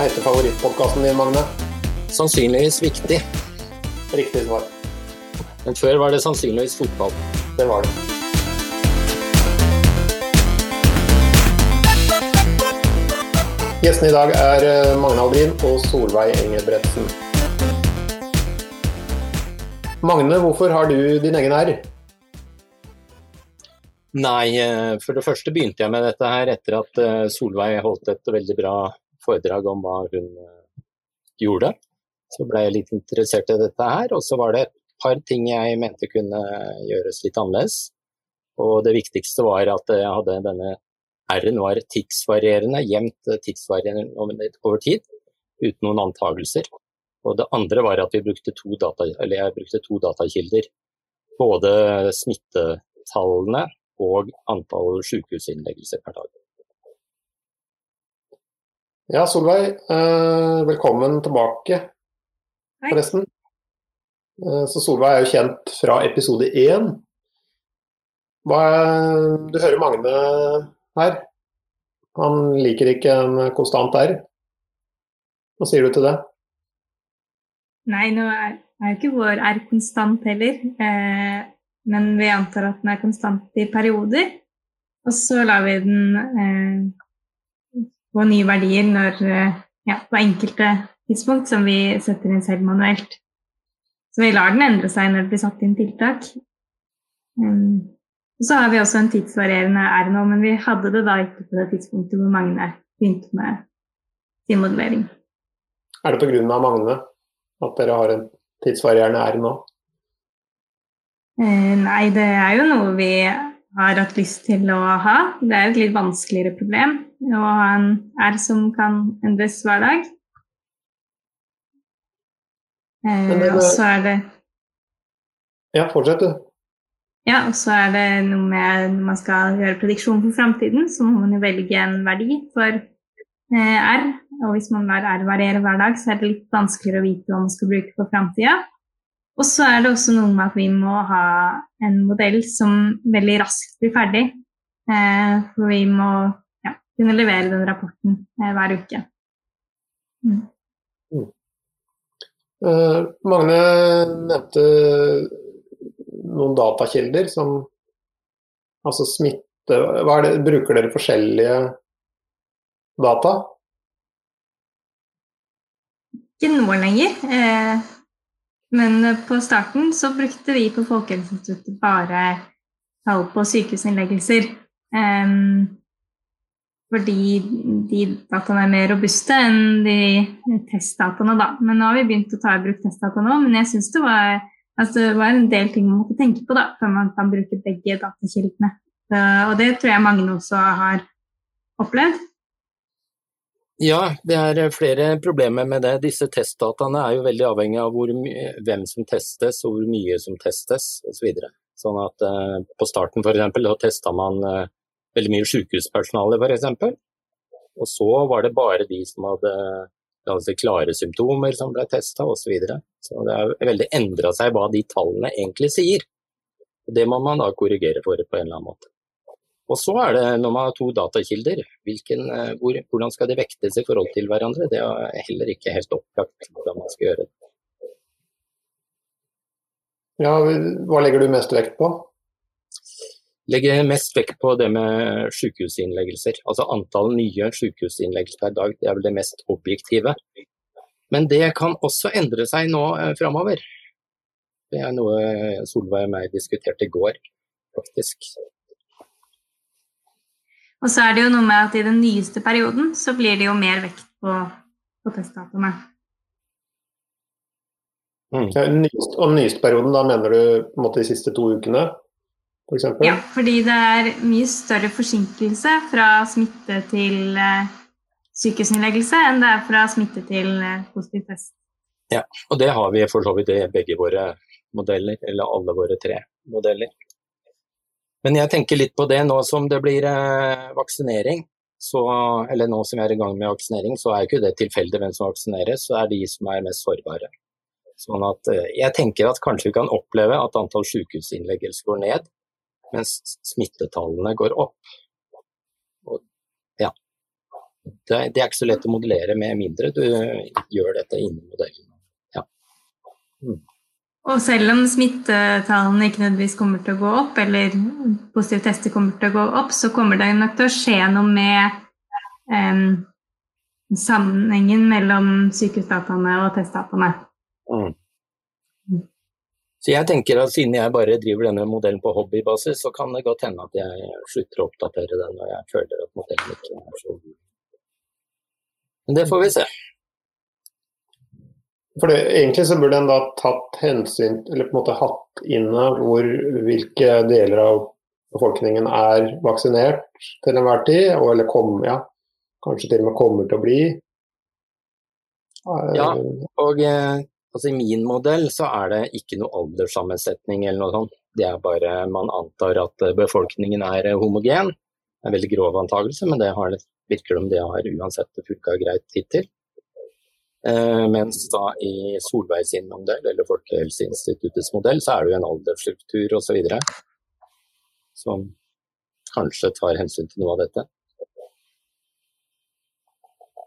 Hva heter favorittpodkasten din, Magne? Sannsynligvis viktig. Riktig svar. Men før var det sannsynligvis fotball. Det var det. Gjestene i dag er eh, Magne Aldrin og Solveig Engebretsen. Magne, hvorfor har du din egen R? Nei, eh, for det første begynte jeg med dette her etter at eh, Solveig holdt et veldig bra foredrag om hva hun gjorde. Så ble jeg litt interessert i dette her, og så var det et par ting jeg mente kunne gjøres litt annerledes. Og det viktigste var at jeg hadde denne R-en var tidsvarierende, jevnt tidsvarierende over tid, uten noen antagelser. Og det andre var at vi brukte to data, jeg brukte to datakilder. Både smittetallene og antall sykehusinnleggelser per dag. Ja, Solveig. Eh, velkommen tilbake, forresten. Eh, så Solveig er jo kjent fra episode én. Du hører Magne her. Han liker ikke en konstant R. Hva sier du til det? Nei, nå er, er jo ikke vår R konstant heller. Eh, men vi antar at den er konstant i perioder. Og så lar vi den eh, få nye verdier når, eh, ja, på enkelte tidspunkt som vi setter inn selv manuelt. Så vi lar den endre seg når det blir satt inn tiltak. Um, og så har vi også en tidsvarierende R nå, men vi hadde det da ikke på det tidspunktet hvor Magne begynte med sin modellering. Er det pga. Magne at dere har en tidsvarierende R nå? Eh, nei, det er jo noe vi har hatt lyst til å ha. Det er et litt vanskeligere problem å ha en R som kan endres hver dag. Eh, og så er det Ja, fortsett du. Ja, og så er det noe med når man skal gjøre prediksjon for framtiden, så må man jo velge en verdi for eh, R. Og hvis man lar R variere hver dag, så er det litt vanskeligere å vite hva man skal bruke for framtida. Og så er det også noe med at vi må ha en modell som veldig raskt blir ferdig. Eh, for vi må ja, kunne levere den rapporten eh, hver uke. Mm. Mm. Uh, Magne nevnte noen datakilder som Altså smitte det, Bruker dere forskjellige data? Ikke nå lenger. Eh, men på starten så brukte vi på Folkehelseinstituttet bare tall på sykehusinnleggelser. Um, fordi de dataene er mer robuste enn de testdataene, da. Men nå har vi begynt å ta i bruk testdata nå, men jeg syns det Altså, det var en del ting man måtte tenke på da, før man kan bruke begge datakildene. Og det tror jeg mange også har opplevd. Ja, det er flere problemer med det. Disse testdataene er jo veldig avhengig av hvem som testes og hvor mye som testes osv. Så sånn at eh, på starten f.eks. da testa man eh, veldig mye sykehuspersonale f.eks. Og så var det bare de som hadde altså klare symptomer som ble testa osv. Så, videre. så det har veldig endra seg hva de tallene egentlig sier. Det må man da korrigere for på en eller annen måte. Og så er det når man har to datakilder, hvilken, eh, hvor, hvordan skal de vektes i forhold til hverandre? Det er heller ikke helt opplagt hvordan man skal gjøre det. Ja, hva legger du mest vekt på? legger mest vekt på det med sykehusinnleggelser. Altså antall nye sykehusinnleggelser per dag. Det er vel det mest objektive. Men det kan også endre seg nå eh, framover. Det er noe Solveig og meg diskuterte i går, faktisk. Og så er det jo noe med at i den nyeste perioden så blir det jo mer vekt på, på testdatoene. Mm. Ja, og den nyeste perioden, da mener du på en måte de siste to ukene? for Ja, fordi det er mye større forsinkelse fra smitte til eh, sykehusinnleggelse enn det er fra smitte til eh, positiv test. Ja, og det har vi for så vidt i begge våre modeller, eller alle våre tre modeller. Men jeg tenker litt på det nå som det blir uh, vaksinering. Så, eller nå som vi er i gang med vaksinering, så er ikke det tilfeldig hvem som vaksineres, så er de som er mest sårbare. Sånn at jeg tenker at kanskje vi kan oppleve at antall sykehusinnleggelser går ned, mens smittetallene går opp. Og, ja. Det, det, er ikke så lett å modellere med mindre du gjør dette innen modellen. Ja. Mm. Og selv om smittetallene ikke nødvendigvis kommer til å gå opp, eller positive tester kommer til å gå opp, så kommer det nok til å skje noe med um, sammenhengen mellom sykehusdataene og testdataene. Mm. Så jeg tenker at siden jeg bare driver denne modellen på hobbybasis, så kan det godt hende at jeg slutter å oppdatere den når jeg føler at modellen ikke er så god. Men det får vi se. For det, Egentlig så burde en da tatt hensyn, eller på en måte hatt inne hvor, hvilke deler av befolkningen er vaksinert til enhver tid, og, eller kom, ja, kanskje til og med kommer til å bli. Ja, og eh, Altså I min modell så er det ikke noe alderssammensetning eller noe sånt. Det er bare man antar at eh, befolkningen er eh, homogen. Det er en veldig grov antakelse, men det har, virker som det har uansett funka greit hittil. Eh, mens da i Solveig sin modell, eller Folkehelseinstituttets modell, så er det jo en aldersstruktur osv. som kanskje tar hensyn til noe av dette.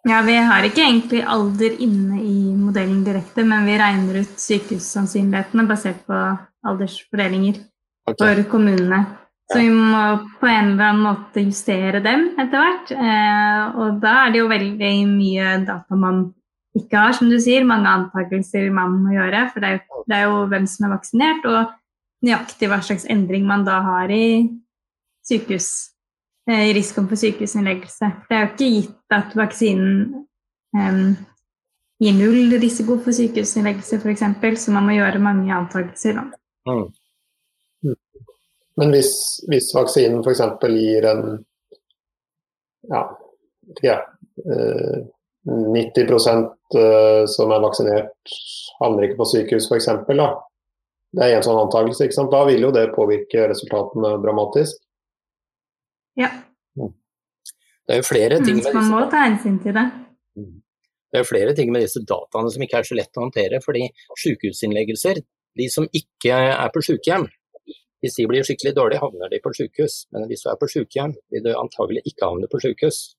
Ja, Vi har ikke egentlig alder inne i modellen direkte, men vi regner ut sykehussannsynlighetene basert på aldersfordelinger okay. for kommunene. Så vi må på en eller annen måte justere dem etter hvert. Eh, og da er det jo veldig mye data man ikke har, som du sier. Mange antakelser man må gjøre. For det er, jo, det er jo hvem som er vaksinert, og nøyaktig hva slags endring man da har i sykehus Eh, i risikoen for sykehusinnleggelse. Det er jo ikke gitt at vaksinen um, gir null risiko for sykehusinnleggelse f.eks., så man må gjøre mange antakelser. Mm. Men hvis, hvis vaksinen f.eks. gir en ja, ikke, eh, 90 eh, som er vaksinert, havner ikke på sykehus f.eks. Det er en sånn antakelse. Da vil jo det påvirke resultatene dramatisk. Ja. Det er jo flere ting med Man må ta hensyn til det. Mm. Det er flere ting med disse dataene som ikke er så lett å håndtere. fordi sykehusinnleggelser, de som ikke er på sykehjem, hvis de blir skikkelig dårlige, havner de på sykehus. Men hvis du er på sykehjem, vil du antagelig ikke havne på sykehus.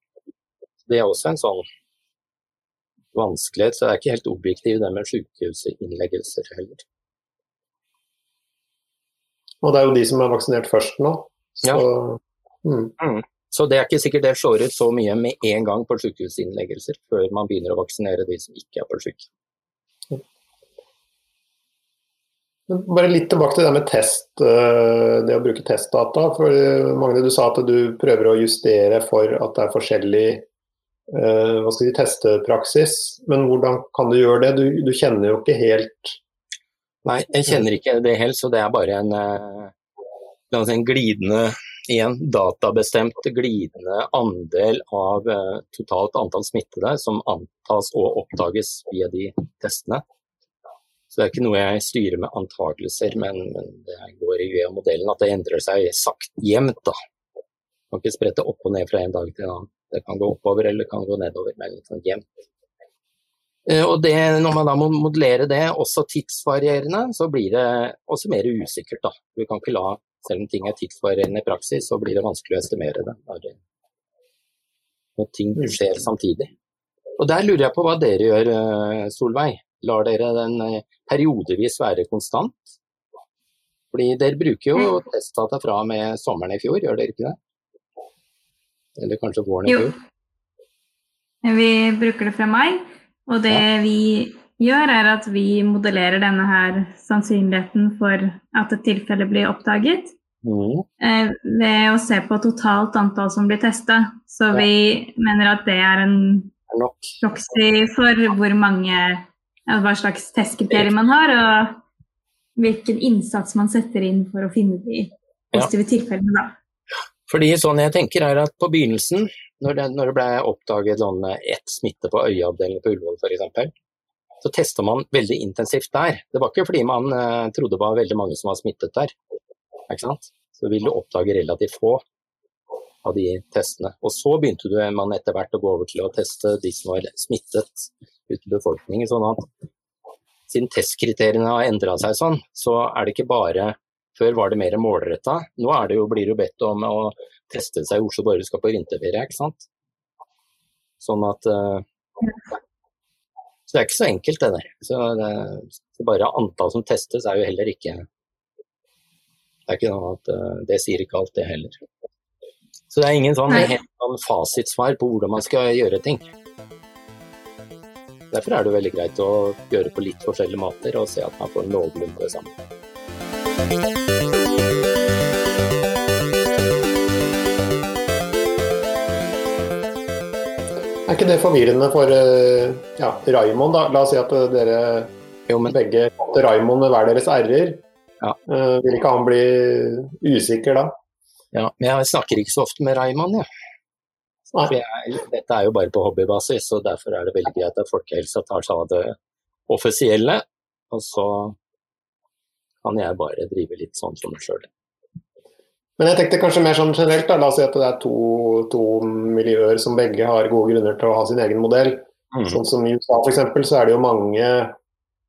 Det er også en sånn vanskelighet, så det er ikke helt objektiv det med sykehusinnleggelser heller. Og det er jo de som er vaksinert først nå. Så ja. Mm. Mm. Så det er ikke sikkert det slår ut så mye med en gang på sykehusinnleggelser, før man begynner å vaksinere de som ikke er på sykehjem. Bare litt tilbake til det med test, eh, det å bruke testdata. for Magne, Du sa at du prøver å justere for at det er forskjellig eh, hva skal si, testepraksis. Men hvordan kan du gjøre det? Du, du, kjenner jo ikke helt Nei, jeg kjenner ikke det helt, så det er bare en, en glidende Igjen, en databestemt glidende andel av eh, totalt antall smittede som antas og oppdages via de testene. Så det er ikke noe jeg styrer med antakelser, men, det går i modellen at det endrer seg sakt jevnt. Man kan ikke sprette opp og ned fra en dag til en annen. Det kan gå oppover eller det kan gå nedover, men litt sånn jevnt. Eh, og det, Når man da må modellere det, også tidsvarierende, så blir det også mer usikkert. da. Du kan ikke la selv om ting er tidsvarierende i praksis, så blir det vanskelig å estimere det når, når ting mm. skjer samtidig. Og Der lurer jeg på hva dere gjør, eh, Solveig. Lar dere den eh, periodevis være konstant? Fordi Dere bruker jo mm. testdata fra med sommeren i fjor, gjør dere ikke det? Eller kanskje våren i fjor? Jo, vi bruker det fra mai. Og det ja. vi gjør, er at vi modellerer denne her sannsynligheten for at et tilfelle blir oppdaget. Mm. Eh, ved å se på totalt antall som blir testa. Så ja. vi mener at det er en proxy for hvor mange hva slags testkriterier man har, og hvilken innsats man setter inn for å finne de positive ja. tilfellene. da. Fordi sånn jeg tenker er at På begynnelsen, når det, når det ble oppdaget sånn ett smitte på øyeavdelingen på Ullevål f.eks., så testa man veldig intensivt der. Det var ikke fordi man eh, trodde det var veldig mange som var smittet der. Ikke sant? Så vil du oppdage relativt få av de testene. Og så begynte du, man etter hvert å gå over til å teste de som var smittet ute i befolkningen. sånn at Siden testkriteriene har endra seg sånn, så er det ikke bare før var det mer målretta. Nå det jo, blir det jo bedt om å teste seg i Oslo borgerskap på vinterferie, ikke sant. Sånn at uh, Så det er ikke så enkelt, det der. Så det, så bare antall som testes er jo heller ikke Det er ikke sånn at uh, Det sier ikke alt, det heller. Så det er ingen sånn, helt sånn fasitsvar på hvordan man skal gjøre ting. Derfor er det veldig greit å gjøre på litt forskjellige måter og se at man får noenlunde det samme. Er ikke det forvirrende for eh, ja, Raimond? da? La oss si at eh, dere jo, men... begge kalte Raimond med hver deres r-er. Ja. Uh, vil ikke han bli usikker da? Ja, men jeg snakker ikke så ofte med Raimond, jeg. jeg. Dette er jo bare på hobbybasis, og derfor er det veldig greit at folkehelsa tar seg av det offisielle. Og så kan jeg bare drive litt sånn som meg sjøl. Men jeg tenkte kanskje mer sånn generelt, da. la oss si at det er to, to, miljøer som begge har gode grunner til å ha sin egen modell. Mm. Sånn som I USA f.eks. så er det jo mange,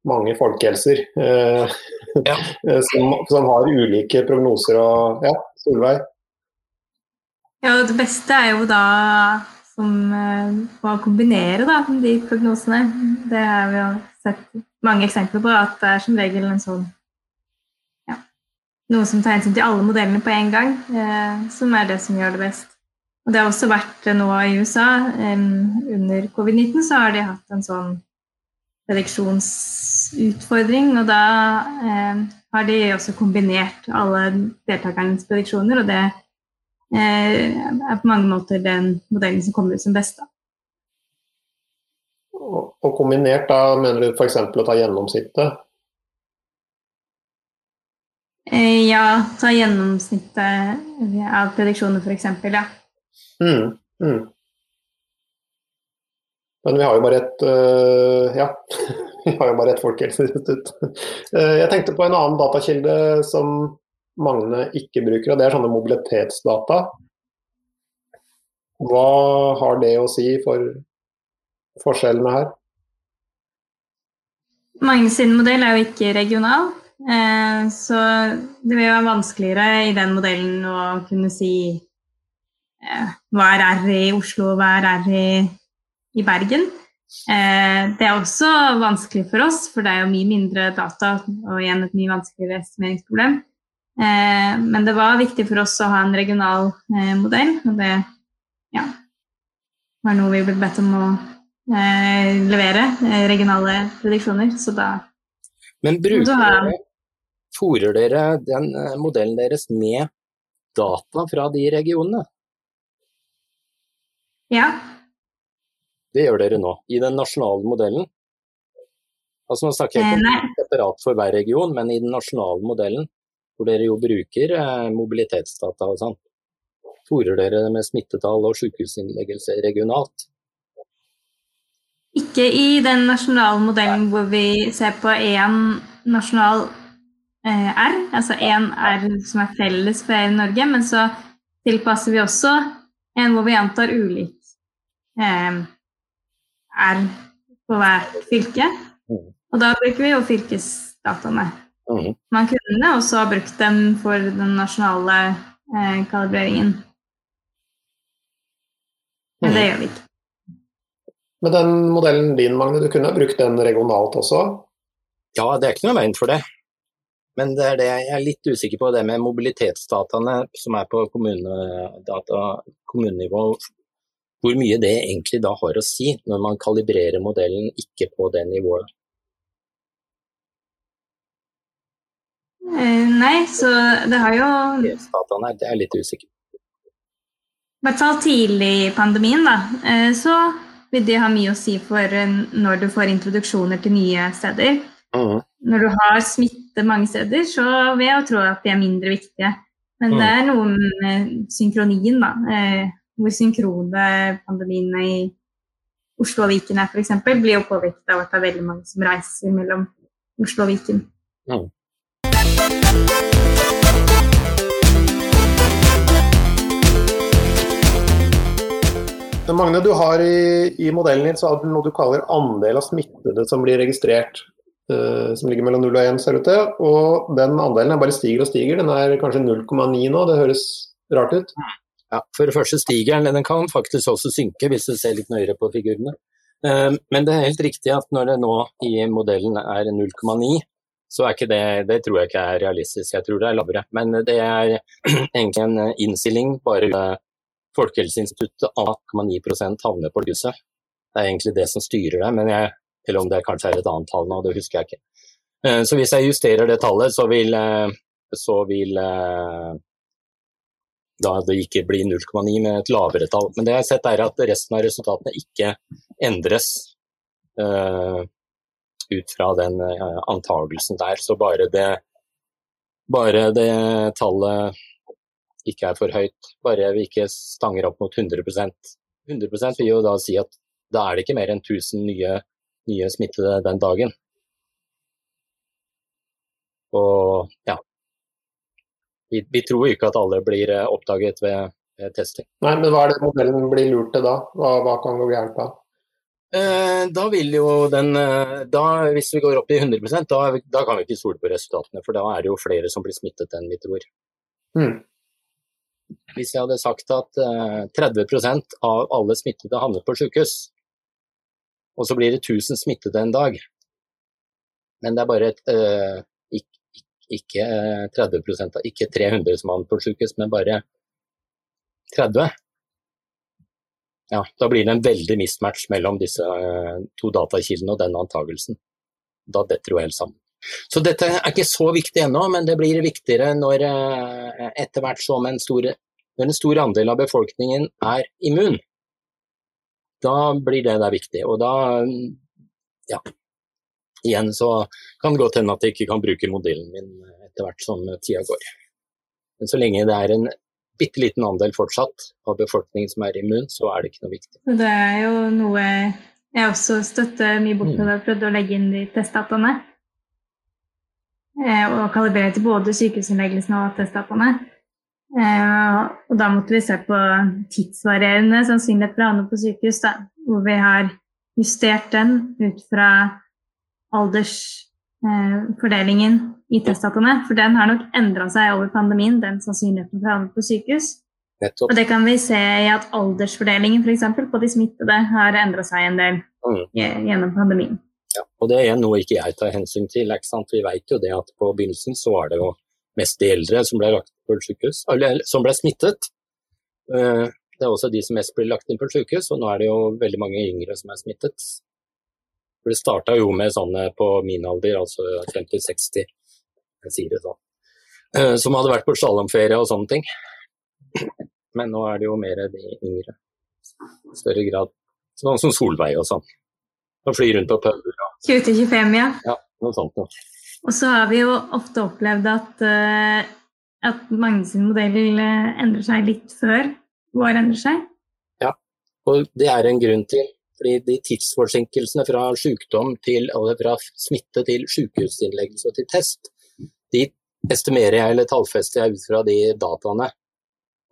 mange folkehelser eh, ja. som, som, har ulike prognoser. og Ja, Solveig? Ja, Det beste er jo da som eh, å kombinere da, de prognosene. Det har vi jo sett mange eksempler på, at det er som regel en sånn noe som tar hensyn til alle modellene på en gang, eh, som er det som gjør det best. Og Det har også vært nå i USA. Eh, under covid-19 så har de hatt en sånn prediksjonsutfordring, og da eh, har de også kombinert alle deltakernes prediksjoner, og det eh, er på mange måter den modellen som kommer ut som best. Da. Og kombinert, da mener du f.eks. å ta gjennomsnittet? Eh, ja, ta gjennomsnittet av prediksjoner f.eks. Ja. Mm, mm. Men vi har jo bare et uh, ja, vi har jo bare et folkehelseinstitutt. Uh, jeg tenkte på en annen datakilde som Magne ikke bruker, og det er sånne mobilitetsdata. Hva har det å si for forskjellene her? Mange sin modell er jo ikke regional. Eh, så det vil være vanskeligere i den modellen å kunne si eh, hva er R i Oslo, hva er R i, i Bergen. Eh, det er også vanskelig for oss, for det er jo mye mindre data og igjen et mye vanskeligere estimeringsproblem. Men det var viktig for oss å ha en regional modell, og det ja, var noe vi ble bedt om å levere, regionale prediksjoner. Så da men bruker dere, fòrer dere den eh, modellen deres med data fra de regionene? Ja. Det gjør dere nå, i den nasjonale modellen? Altså Nå snakker jeg ikke eh, separat for hver region, men i den nasjonale modellen, hvor dere jo bruker eh, mobilitetsdata og sånn. Fòrer dere med smittetall og sykehusinnleggelse regionalt? Ikke i den nasjonale modellen hvor vi ser på én nasjonal R, altså én R som er felles for hele Norge, men så tilpasser vi også en hvor vi antar ulik eh, R på hvert fylke. Mm. Og da bruker vi jo fylkesdataene. Mm. Man kunne også ha brukt dem for den nasjonale eh, kalibreringen. Men det mm. gjør vi ikke. Men den modellen din, Magne, du kunne ha brukt den regionalt også? Ja, det er ikke noe veien for det. Men det er det jeg er litt usikker på, det med mobilitetsdataene som er på kommunedata, kommunenivå. Hvor mye det egentlig da har å si når man kalibrerer modellen ikke på det nivået. Eh, nei, så det har jo Dataene, Det er litt usikker. I hvert fall tidlig i pandemien, da, eh, så vil det ha mye å si for eh, når du får introduksjoner til nye steder. Mm. Når du har smitte mange steder, så vil jeg tro at de er mindre viktige. Men mm. det er noe med synkronien, da. Eh, hvor synkrone pandemien i Oslo og Viken er, f.eks., blir jo påvirket av at det er veldig mange som reiser mellom Oslo og Viken. Mm. Magne, du har i, i, modellen din så har du noe du kaller andel av smittede som blir registrert. Uh, som ligger mellom 0 og 1, ser ut til. Og den andelen bare stiger og stiger. Den er kanskje 0,9 nå, det høres rart ut. ja, For det første stiger den, den kan faktisk også synke hvis du ser litt nøyere på figurene. Eh, men det er helt riktig at når det nå i modellen er 0,9, så er ikke det Det tror jeg ikke er realistisk, jeg tror det er lavere. Men det er egentlig en innstilling bare Folkehelseinstituttet av 8,9% havner på lyset. Det er egentlig det som styrer det, men jeg, eller om det kanskje er et annet tall nå, det husker jeg ikke. Eh, så hvis jeg justerer det tallet, så vil, eh, så vil da det ikke blir 0,9 med et lavere tall. Men det jeg har sett er at resten av resultatene ikke endres ut fra den antagelsen der. Så bare det, bare det tallet ikke er for høyt, bare vi ikke stanger opp mot 100% 100% vil jo da si at da er det ikke mer enn 1000 nye, nye smittede den dagen. Og ja, vi, vi, tror ikke at alle blir eh, oppdaget ved, ved, testing. Nei, Men hva er det modellen blir lurt til da? Hva, hva kan gå gærent da? Eh, da vil jo den eh, da, Hvis vi går opp i 100 da, da kan vi ikke stole på resultatene. For da er det jo flere som blir smittet enn vi tror. Mm. Hvis jeg hadde sagt at eh, 30% av alle smittede havnet på sykehus, og så blir det 1000 smittede en dag, men det er bare et, eh, ikke 30 eh, ikke 300 som har sykehus, men bare 30 ja, da blir det en veldig mismatch mellom disse eh, to datakildene og den antagelsen. Da detter jo helt sammen. Så dette er ikke så viktig ennå, men det blir viktigere når etter hvert som en stor, en stor andel av befolkningen er immun. Da blir det der viktig. Og da, ja, igjen så kan det godt hende at jeg ikke kan bruke modellen min etter hvert som tida går. Men så lenge det er en bitte liten andel fortsatt av befolkningen som er immun, så er det ikke noe viktig. Det er jo noe jeg også støtter mye bort mm. å prøvd å legge inn de testdataene. Eh, og kalibrere til både sykehusinnleggelsene og testdataene. Eh, og da måtte vi se på tidsvarierende sannsynlighet for å havne på sykehus, da, hvor vi har justert den ut fra aldersfordelingen eh, i testdataene. For den har nok endra seg over pandemien, den sannsynligheten for å havne på sykehus. Nettopp. Og det kan vi se i at aldersfordelingen for eksempel, på de smittede har endra seg en del mm. gjennom pandemien. Ja, og Det er noe ikke jeg tar hensyn til. ikke sant? Vi vet jo det at på begynnelsen så var det jo mest de eldre som ble lagt på sykehus, eller som ble smittet. Eh, det er også de som mest blir lagt inn på sykehus, og nå er det jo veldig mange yngre som er smittet. For Det starta jo med sånne på min alder, altså 50-60, jeg sier det sånn, eh, som hadde vært på slalåmferie og sånne ting. Men nå er det jo mer de yngre. I større grad. Sånn som Solveig og sånn. Som flyr rundt på puber. 20-25, ja. Ja, noe sånt noe. Og så har vi jo ofte opplevd at, uh, at sin modell uh, endrer seg litt før vår endrer seg. Ja, og det er en grunn til fordi de tidsforsinkelsene fra sykdom til, fra smitte til sykehusinnleggelse og til test, de estimerer jeg eller tallfester jeg ut fra de dataene,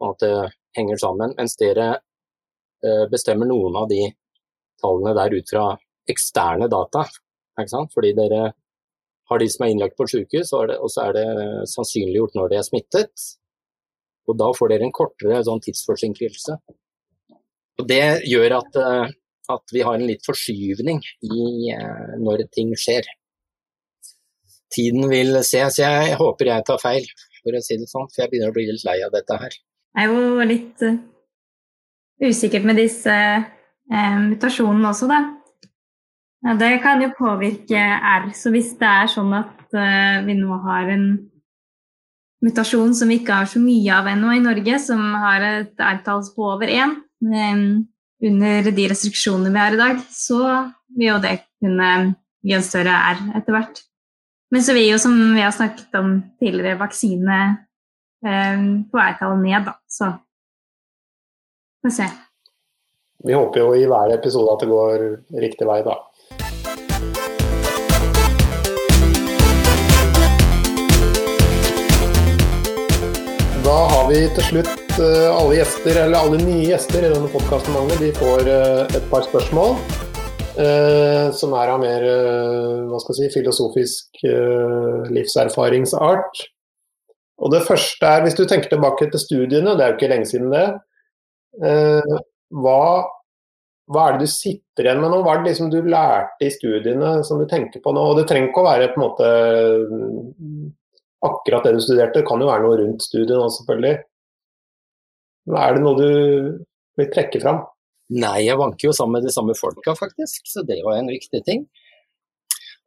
og at det henger sammen. Mens dere eh, bestemmer noen av de tallene der ut fra eksterne data. Fordi dere har de som er innlagt på sykehus, og så er det sannsynliggjort når de er smittet. Og da får dere en kortere sånn tidsforsinkelse. Og Det gjør at eh, at vi har en litt forskyvning i eh, når ting skjer. Tiden vil se, så jeg håper jeg tar feil, for å si det sånn, for jeg begynner å bli litt lei av dette her. Jeg er jo litt uh, usikkert med disse eh, mutasjonene også, da. Ja, det kan jo påvirke R. Så hvis det er sånn at uh, vi nå har en mutasjon som vi ikke har så mye av ennå i Norge, som har et R-tall på over én, under de restriksjonene vi har i dag, så vil jo det kunne gi en større R etter hvert. Men så vil jo, som vi har snakket om tidligere, vaksine eh, på vei ned, da. Så får vi se. Vi håper jo i hver episode at det går riktig vei, da. Da har vi til slutt Eh, alle gjester, eller alle nye gjester i denne podkasten de får eh, et par spørsmål. Eh, som er av mer hva skal jeg si, filosofisk livserfaringsart. Og Det første er, hvis du tenker tilbake til studiene, det er jo ikke lenge siden det. Hva, hva, er det du sitter igjen med nå? Hva er det liksom du lærte i studiene som du tenker på nå? Og Det trenger ikke å være på en måte akkurat det du studerte, det kan jo være noe rundt studiet nå selvfølgelig. Men er det noe du vil trekke fram? Nei, jeg vanker jo sammen med de samme folka, faktisk. Så det var en viktig ting.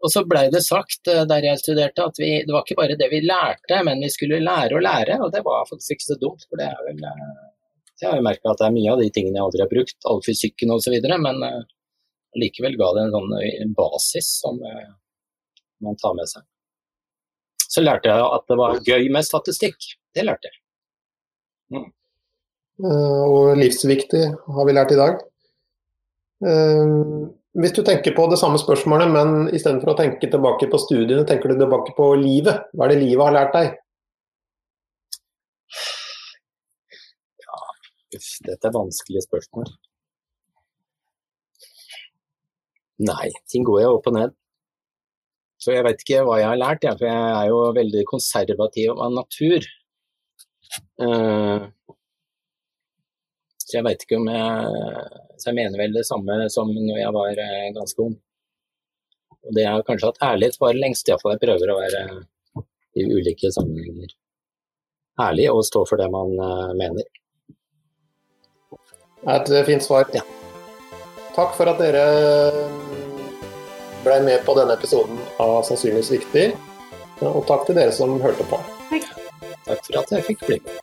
Og så blei det sagt eh, der jeg studerte at vi, det var ikke bare det vi lærte, men vi skulle lære å lære. Og det var faktisk ikke så dumt, for det er vel eh, Jeg har jo merka at det er mye av de tingene jeg aldri har brukt, all fysikken osv., men uh, likevel ga det en sånn basis som man tar med seg. Så lærte jeg at det var gøy med statistikk. Det lærte jeg. Mm. Uh, og livsviktig har vi lært i dag. Uh, hvis du tenker på det samme spørsmålet, men istedenfor å tenke tilbake på studiene, tenker du tilbake på livet. Hva er det livet har lært deg? Ja, dette er vanskelige spørsmål. Nei, ting går jo opp og ned. Så jeg vet ikke hva jeg har lært, jeg, for jeg er jo veldig konservativ av natur. Uh, så jeg veit ikke om jeg Så jeg mener vel det samme som når jeg var eh, ganske ung. Og det er kanskje at ærlighet varer lengst, iallfall. Jeg prøver å være i ulike sammenhenger ærlig og stå for det man uh, mener. Et fint svar. Ja. Takk for at dere ble med på denne episoden av Sannsynligvis viktig. Og takk til dere som hørte på. Takk. Takk for at jeg fikk bli med.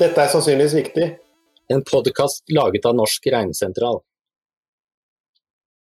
Dette er sannsynligvis viktig. En podkast laget av Norsk Regnsentral.